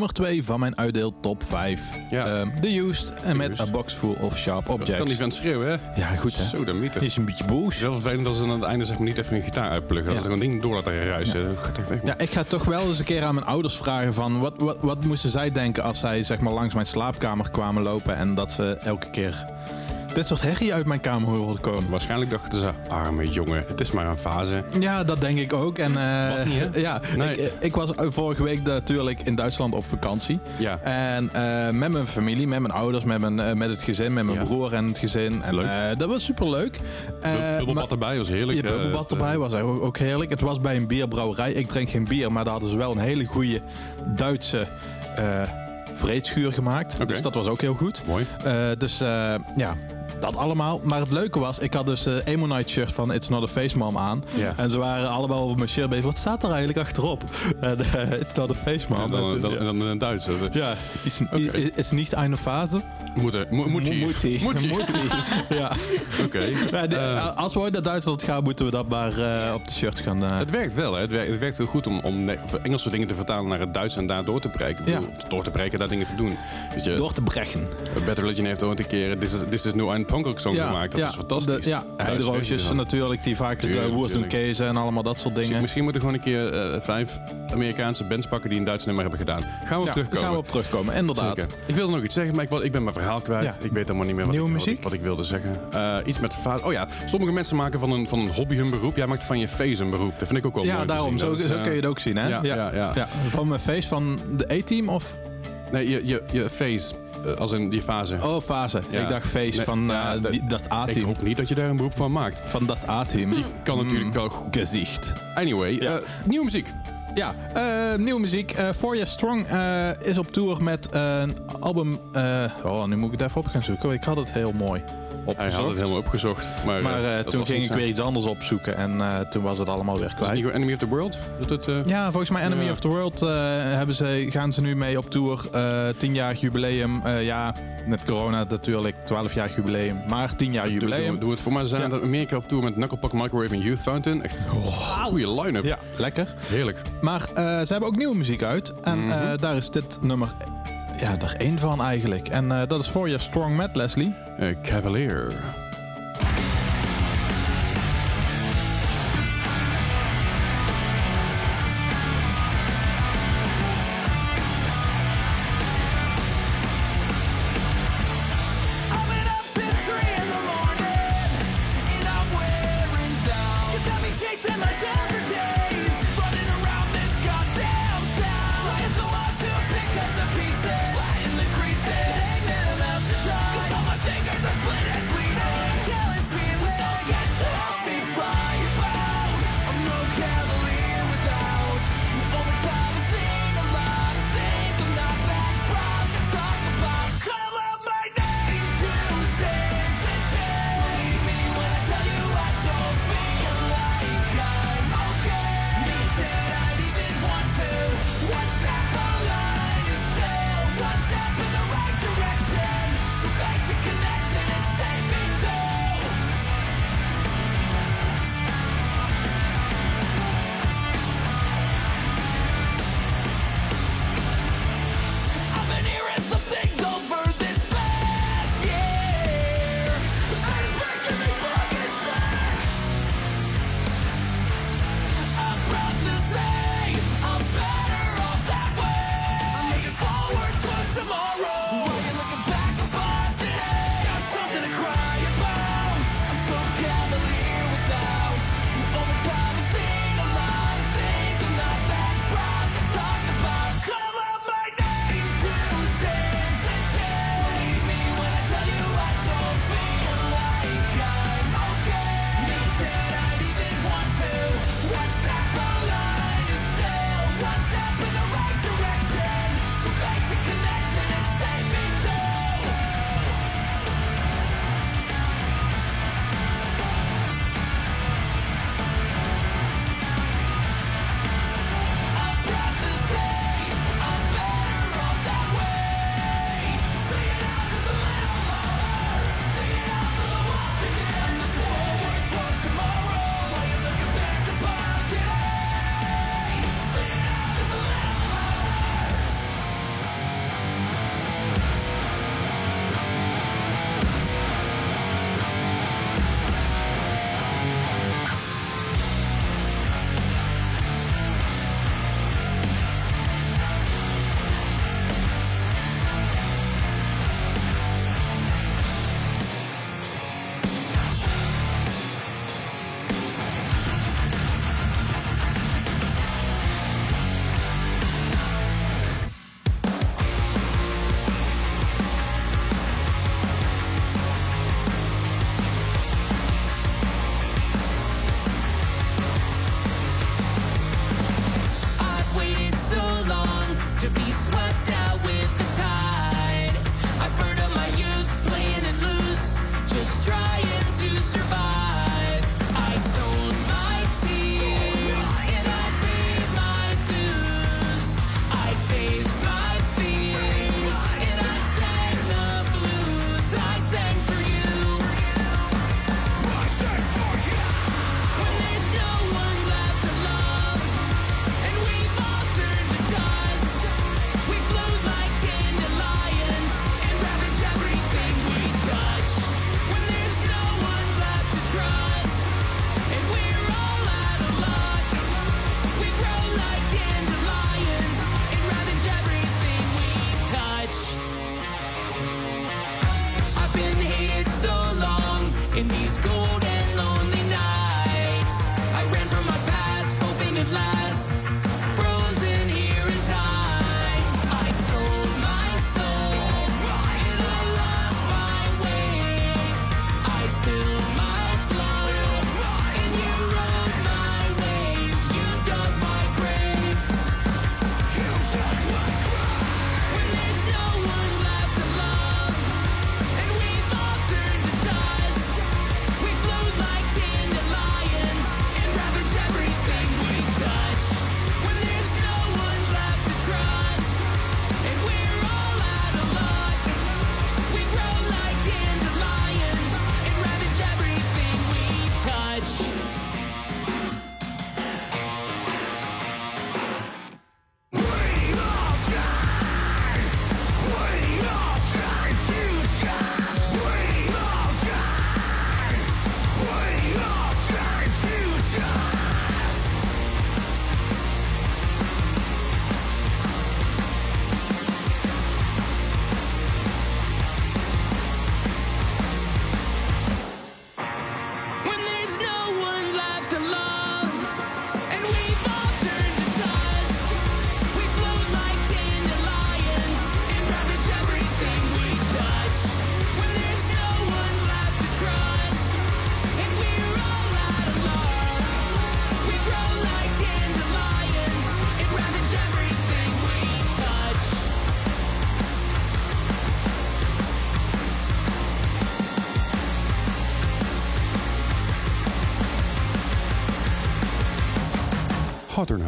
Nummer 2 van mijn uitdeel top 5. Ja. Ehm, The Used en met. A Box Full of Sharp Kan die Objects. vent schreeuwen, hè? Ja, goed hè. Zo. Die is een beetje boos. Wel vervelend als ze aan het einde zeg maar niet even een gitaar uitpluggen. Dat Ja. ze gewoon ding door laten ruisen. Weg. Ja, ik ga toch wel eens een keer aan mijn ouders vragen van... Wat, wat, wat moesten zij denken als zij zeg maar, langs mijn slaapkamer kwamen lopen... en dat ze elke keer dit soort herrie uit mijn kamer hoorden komen. Waarschijnlijk dachten ze, arme jongen, het is maar een fase. Ja, dat denk ik ook. En, eh, Was niet, hè? Ja, Nee. ik, ik was vorige week natuurlijk in Duitsland op vakantie. Ja. En eh, met mijn familie, met mijn ouders, met, mijn, eh, met het gezin, met mijn Ja. broer en het gezin. En Leuk. eh, dat was super leuk. Bubbelbad erbij was heerlijk. Hè. bubbelbad erbij eh, was ook, ook heerlijk. Het was bij een bierbrouwerij. Ik drink geen bier, maar daar hadden ze wel een hele goede Duitse eh vreedschuur gemaakt. Oké. Dus dat was ook heel goed. Mooi. Eh, dus eh, ja, dat allemaal. Maar het leuke was, ik had dus de Emo Night shirt van It's Not a Face Mom aan. Ja. En ze waren allemaal over mijn shirt bezig. Wat staat er eigenlijk achterop? En, eh, It's Not a Face Mom. En dan, En, dan, ja. en dan in het Duits. hè. Ja, is, Oké. is, is niet een fase. Moet mo- Moet je. Moet hij. Moet hij. Ja. Oké. Eh, als we ooit naar Duitsland gaan, moeten we dat maar eh, op de shirt gaan. eh, Het werkt wel, hè? Het, werkt, het werkt heel goed om, om Engelse dingen te vertalen naar het Duits en daar door te breken. Ja. Door te breken, daar dingen te doen. Weet je, door te brechen. Bad Religion heeft ooit een keer This is, This is No Gemaakt. Dat is fantastisch. De, ja, heideroosjes natuurlijk, die vaak de en. Kezen en allemaal dat soort dingen. misschien moeten we gewoon een keer eh, vijf Amerikaanse bands pakken die een Duits nummer hebben gedaan. Gaan we op terugkomen. gaan we op terugkomen, inderdaad. Zeker. Ik wilde nog iets zeggen, maar ik, ik ben mijn verhaal kwijt. Ik weet helemaal niet meer wat, Nieuwe ik, wat, muziek? ik, wat ik wilde zeggen. Eh, iets met fa- Oh ja, sommige mensen maken van een, van een hobby hun beroep. Jij maakt van je face een beroep. Dat vind ik ook wel mooi Ja, daarom. Zo, eh, kun je het ook zien, hè? ja, ja, ja. Van mijn face van de A-team of... Nee, je, je, je face, als in die fase. Oh, fase. Ja. Ik dacht face Nee, van ja, eh, dat- die- dat ik A-team. hoop niet dat je daar een beroep van maakt. Van dat A-team. Kan natuurlijk Mm, wel goed. Gezicht. Anyway, Ja. eh, nieuwe muziek. Ja, eh, nieuwe muziek. Eh Four Years Strong eh, is op tour met een album... eh, oh, nu moet ik het even op gaan zoeken. Ik had het heel mooi opgezocht. Hij had het helemaal opgezocht. Maar, Maar eh, toen ging ik weer iets anders opzoeken en eh, toen was het allemaal weer Is het kwijt. niet gewoon Enemy of the World? Het, eh, Ja, volgens mij Enemy Ja. of the World hebben ze, gaan ze nu mee op tour. 10 jaar jubileum. Ja, met corona natuurlijk, 12 jaar jubileum. Maar 10 jaar jubileum. doe, doe het voor mij. Ze zijn Ja. Amerika op tour met Knucklepuck Microwave en Youth Fountain. Echt goede line-up. Ja, lekker. Heerlijk. Maar ze hebben ook nieuwe muziek uit. En Mhm. daar is dit nummer ja, er één van eigenlijk. En eh, dat is For Your Strong Met Leslie. Eh, Cavalier.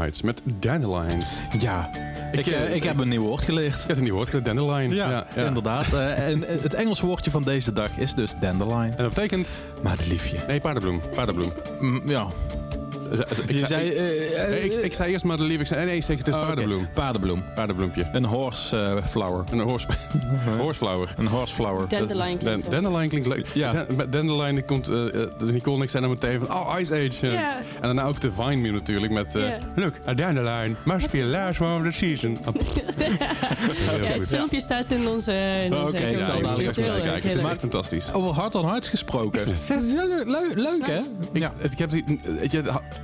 Heights met Dandelions. Ja, ik, eh, eh, ik heb een nieuw woord geleerd. Je hebt een nieuw woord geleerd, Dandelion. ja. inderdaad. Eh, en het Engelse woordje van deze dag is dus dandelion. En dat betekent... Madeliefje. Nee, paardenbloem. Paardenbloem. Mm, ja. Ik, Je zei, zei... ik, eh, eh, nee, ik, ik zei eerst madelief. Ik zei, nee, ik zeg het is oh, paardenbloem. Paardenbloem. Paardenbloempje. Een horse eh, flower. Een horse, horseflower. Een horse flower. Dandelion Dan- klinkt. Dandelion klinkt leuk. Ja. Dandelion komt, dus Nicole en ik zijn dan meteen van, oh, Ice Age. En daarna ook de Vine meme natuurlijk met, look, a dandelion must be the last one of the season. Oh, Ja, het filmpje staat in onze... In Oh, onze oké, ik zal dadelijk even kijken. Het is echt fantastisch. Over hart on hart gesproken. Leuk, hè? Ja. Ik heb die,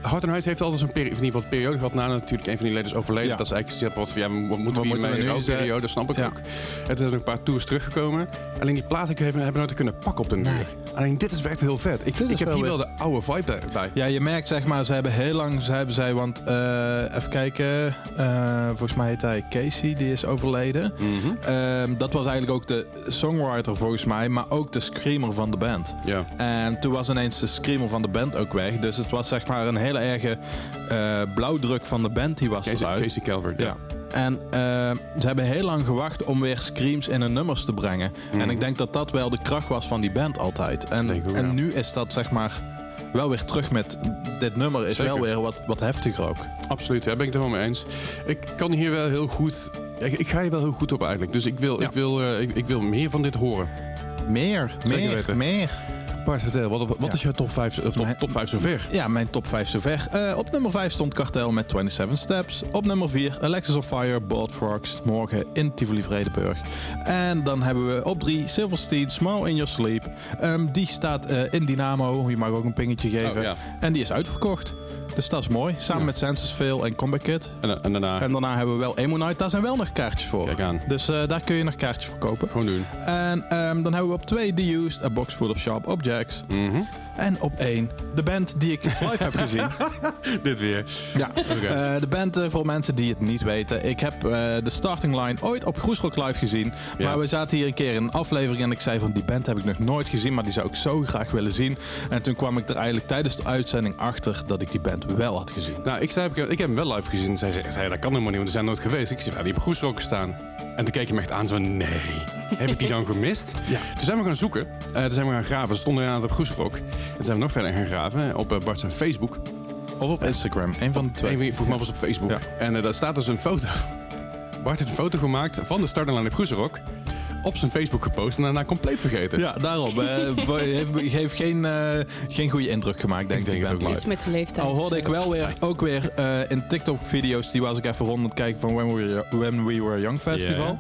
weet je, Hart Huis heeft altijd zo'n peri- in ieder geval een periode gehad na natuurlijk een van die leden is overleden. Ja. Dat is eigenlijk wat ja, wat moeten we hiermee? we? Een periode, snap ik Ja. ook. Het zijn ook een paar tours teruggekomen. Alleen die platen hebben, hebben nooit kunnen pakken op de Nee. Alleen dit is echt heel vet. Ik, is ik heb wel hier wel de oude vibe bij. Ja, je merkt zeg maar, ze hebben heel lang, ze hebben zij, want eh, even kijken, eh, volgens mij heet hij Casey, die is overleden. Mhm. Ehm, dat was eigenlijk ook de songwriter volgens mij, maar ook de screamer van de band. Ja. En toen was ineens de screamer van de band ook weg. Dus het was zeg maar een hele erge eh, blauwdruk van de band die was Casey, eruit. Casey Calvert. Ja. En eh, ze hebben heel lang gewacht om weer screams in hun nummers te brengen. Mhm. En ik denk dat dat wel de kracht was van die band altijd. En, ook, en ja. nu is dat zeg maar wel weer terug met dit nummer is Zeker. wel weer wat, wat heftiger ook. Absoluut, daar ben ik het helemaal mee eens. Ik kan hier wel heel goed... Ik, ik ga hier wel heel goed op eigenlijk. Dus ik wil, Ja. ik wil, eh, ik, ik wil meer van dit horen. Meer, meer, weten. meer. Bart, vertel, wat, wat Ja. is jouw top 5, of top, Mijn- top 5 zover? Ja, mijn top 5 zover. Eh, op nummer 5 stond Kartel met 27 Steps. Op nummer 4 Alexis of Fire, Bolt Frogs, morgen in Tivoli Vredenburg. En dan hebben we op 3 Silverstein, Small in Your Sleep. Ehm, die staat eh, in Dynamo, je mag ook een pingetje geven. Oh, ja. En die is uitverkocht. Dus dat is mooi. Samen met Fail en Combat Kid. En, en daarna, En daarna hebben we wel Emo Night. Daar zijn wel nog kaartjes voor. kijk aan. Dus eh, daar kun je nog kaartjes voor kopen. Gewoon doen. En ehm, dan hebben we op 2 The Used, A Box Full of Sharp Objects. Mhm. En op 1 de band die ik live heb gezien. Dit weer. Ja. Eh, de band eh, voor mensen die het niet weten. Ik heb eh, de starting line ooit op Groesrock live gezien. Ja. Maar we zaten hier een keer in een aflevering en ik zei van die band heb ik nog nooit gezien, maar die zou ik zo graag willen zien. En toen kwam ik er eigenlijk tijdens de uitzending achter dat ik die band wel had gezien. Nou, ik, zei, ik, heb- ik heb hem wel live gezien. Zij zei, zei, dat kan helemaal niet, want we zijn nooit geweest. Ik zei, ja, die hebben Groesrokken staan. En toen keek je me echt aan, zo nee, heb ik die dan gemist? Ja. Toen zijn we gaan zoeken. Eh toen zijn we gaan graven. Ze stonden inderdaad op Groesrok. En zijn we nog verder gaan graven op eh, Bart zijn Facebook. Of op Instagram, een van de twee. Volgens mij was op Facebook. Ja. En eh, daar staat dus een foto. Bart heeft een foto gemaakt van de starting line op Groesrok. Op zijn Facebook gepost en daarna compleet vergeten. Ja, daarom. eh, voor- heeft, heeft geen, eh, geen goede indruk gemaakt, denk ik. denk die het ook met de leeftijd. Al hoorde ik wel weer, ook weer eh, in TikTok-video's, die was ik even rond aan het kijken van When We Were, When We Were Young Festival.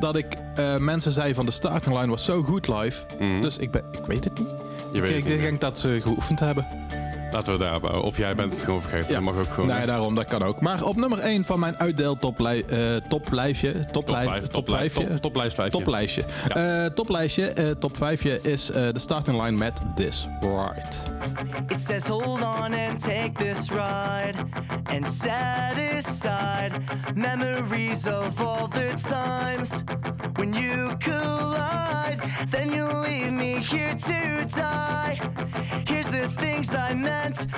Dat ik eh, mensen zei van de starting line was zo goed live. Mhm. Dus ik, ben, ik weet het niet. Je weet ik niet denk dat ze geoefend hebben. Laten we daar bouwen. Of jij bent het gewoon vergeten. Ja. Dat mag ook gewoon. nee, hè? daarom, dat kan ook. Maar op nummer 1 van mijn uitdeel toplij, eh, toplijfje. top Toplij, 5. top 5. Top, toplijst 5. Toplijstje. Eh, toplijstje, eh, top 5 is eh, de starting line met This Right. It says, hold on and take this ride and set aside memories of all the times when you collide. Then you'll leave me here to die. I meant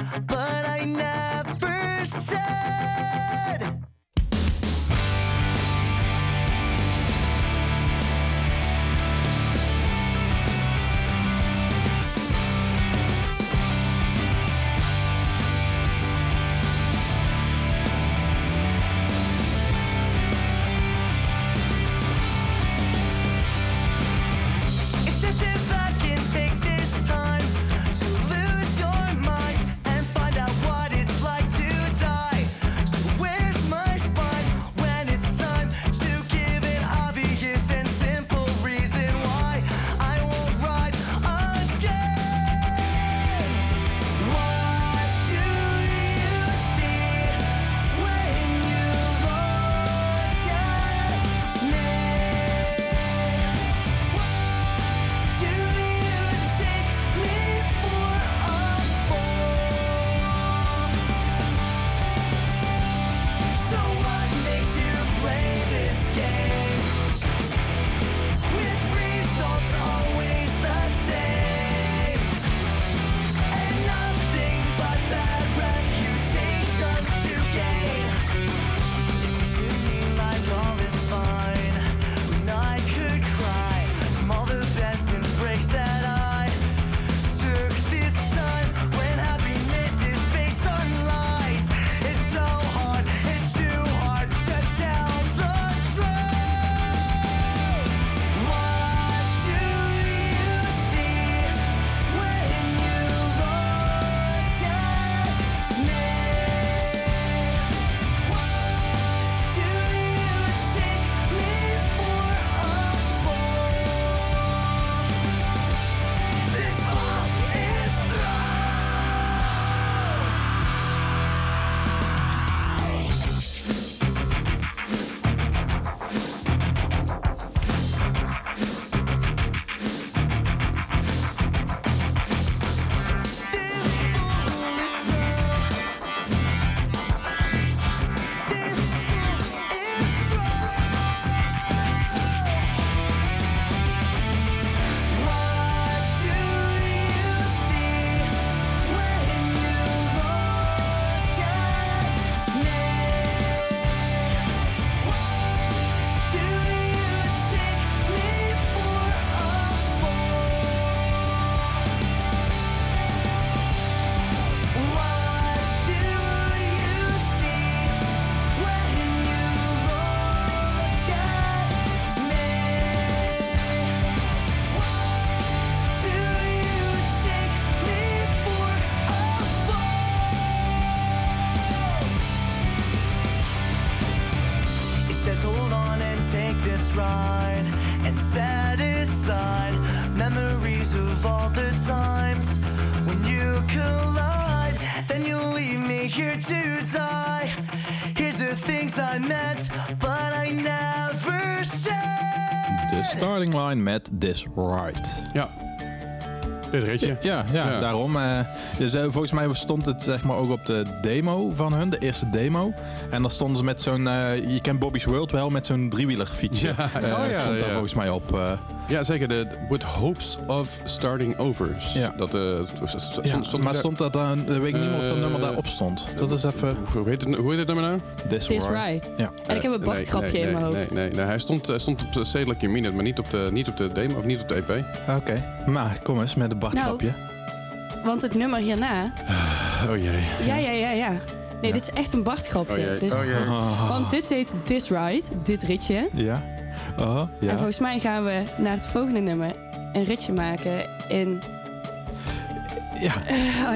This Right. Ja. Dit ritje. Ja, ja, Ja. daarom. eh, dus, eh, volgens mij stond het zeg maar, ook op de demo van hun, de eerste demo. En dan stonden ze met zo'n, eh, je kent Bobby's World wel, met zo'n driewieler fietsje. Ja, oh ja, stond daar volgens mij op. eh. Ja, zeker. De With Hopes of Starting Overs. Ja. Dat, eh, stond- stond- ja, stond- maar daar- stond dat dan, weet ik niet meer of dat Eh, nummer daarop stond. Dat is even Hoe heet het, hoe heet het nummer nou? This, This War. Right. Ja. En ik heb een Eh, nee, nee, in mijn hoofd. Nee, nee, nee. Hij stond, hij stond op de Stedelijk Minute, maar niet op de, niet op de demo of niet op de EP. Oké, maar kom eens met een Bart-grapje. Want het nummer hierna... Oh jee. Ja, ja, ja, ja. Nee, dit is echt een Bart-grapje. Oh jee. Dus, Oh jee. Want dit heet This Ride, dit ritje. Ja. Oh, En ja. volgens mij gaan we naar het volgende nummer een ritje maken in... ja.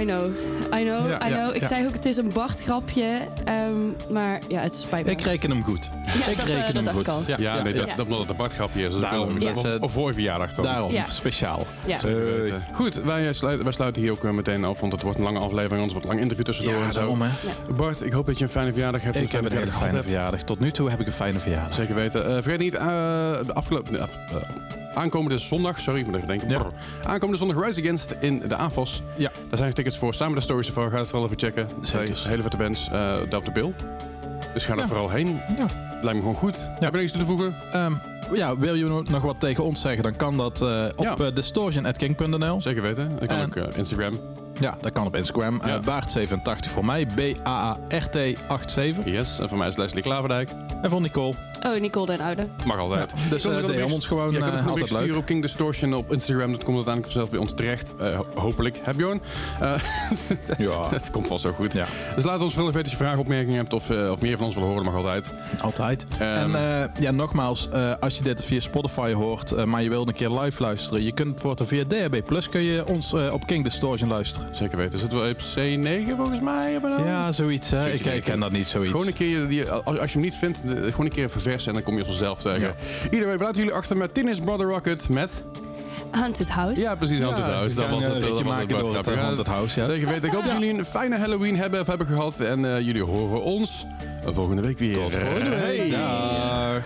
I know, I know, Ja, I ja, know. Ik ja. zei ook, het is een Bart-grapje. ehm, maar ja, het spijt me. Ik reken hem goed. Ja, ik dat, eh, reken dat hem goed. Ja, Ja, ja, nee, ja. dat, dat omdat het een Bartgrapje is. Daarom, dus, of, eh, of voor je verjaardag dan. Daarom, Ja. speciaal. Weten. Goed, wij sluiten, wij sluiten hier ook eh, meteen af, want het wordt een lange aflevering, anders wordt een lang interview tussendoor Ja, en zo. daarom hè. Bart, ik hoop dat je een fijne verjaardag hebt. Ik heb een hele fijne verjaardag. Tot nu toe heb ik een fijne verjaardag. Zeker weten. Eh, vergeet niet, eh, de afgelopen... eh, aankomende zondag, sorry, ik moet even denken. Aankomende zondag Rise Against in de AFOS. Ja. Daar zijn tickets voor. Samen de stories ervoor. Ga het vooral even checken. Zeker. Twee hele vette bands. eh daar op de bil. Dus ga Ja. vooral heen. Ja. Lijkt me gewoon goed. Heb je niks toe te voegen? Ehm, ja, wil je nog wat tegen ons zeggen, dan kan dat eh, op Ja. eh, distortion.king.nl. Zeker weten. Dat kan En- ook eh, Instagram. Ja, dat kan op Instagram. Ja. Eh, Baart87 voor mij, B-A-A-R-T87. Yes. En voor mij is Leslie Klaverdijk. En voor Nicole. Oh, Nicole den Oude. Mag altijd. Dus uh, DM ons gewoon Ja, je kan ook een altijd leuk. sturen op King Distortion op Instagram. Dat komt uiteindelijk vanzelf bij ons terecht. Eh, ho- hopelijk. Heb Bjorn? Eh, Ja, Het komt vast zo goed. Ja. Dus laat ons veel weten als je vragen, opmerkingen hebt of, eh, of meer van ons wil horen. mag altijd. altijd. Ehm, en eh, ja, nogmaals, eh, als je dit via Spotify hoort, eh, maar je wilt een keer live luisteren, je kunt voor via DHB Plus kun je ons eh, op King Distortion luisteren. Zeker weten. Zitten we op C9 volgens mij? Ja, zoiets. Hè? Ik, ik ken dat niet, zoiets. Gewoon een keer, die, als, als je hem niet vindt, de- gewoon een keer en dan kom je vanzelf tegen. Iedereen, we laten jullie achter met Tennis Brother Rocket met... Haunted House. Ja, precies, Haunted House. Dat was het. Dat was het maken door het Haunted House, ja. Zeker weten. Ik hoop dat jullie een fijne Halloween hebben of hebben gehad. En eh, jullie horen ons volgende week weer. Tot volgende week. Hey. Dag.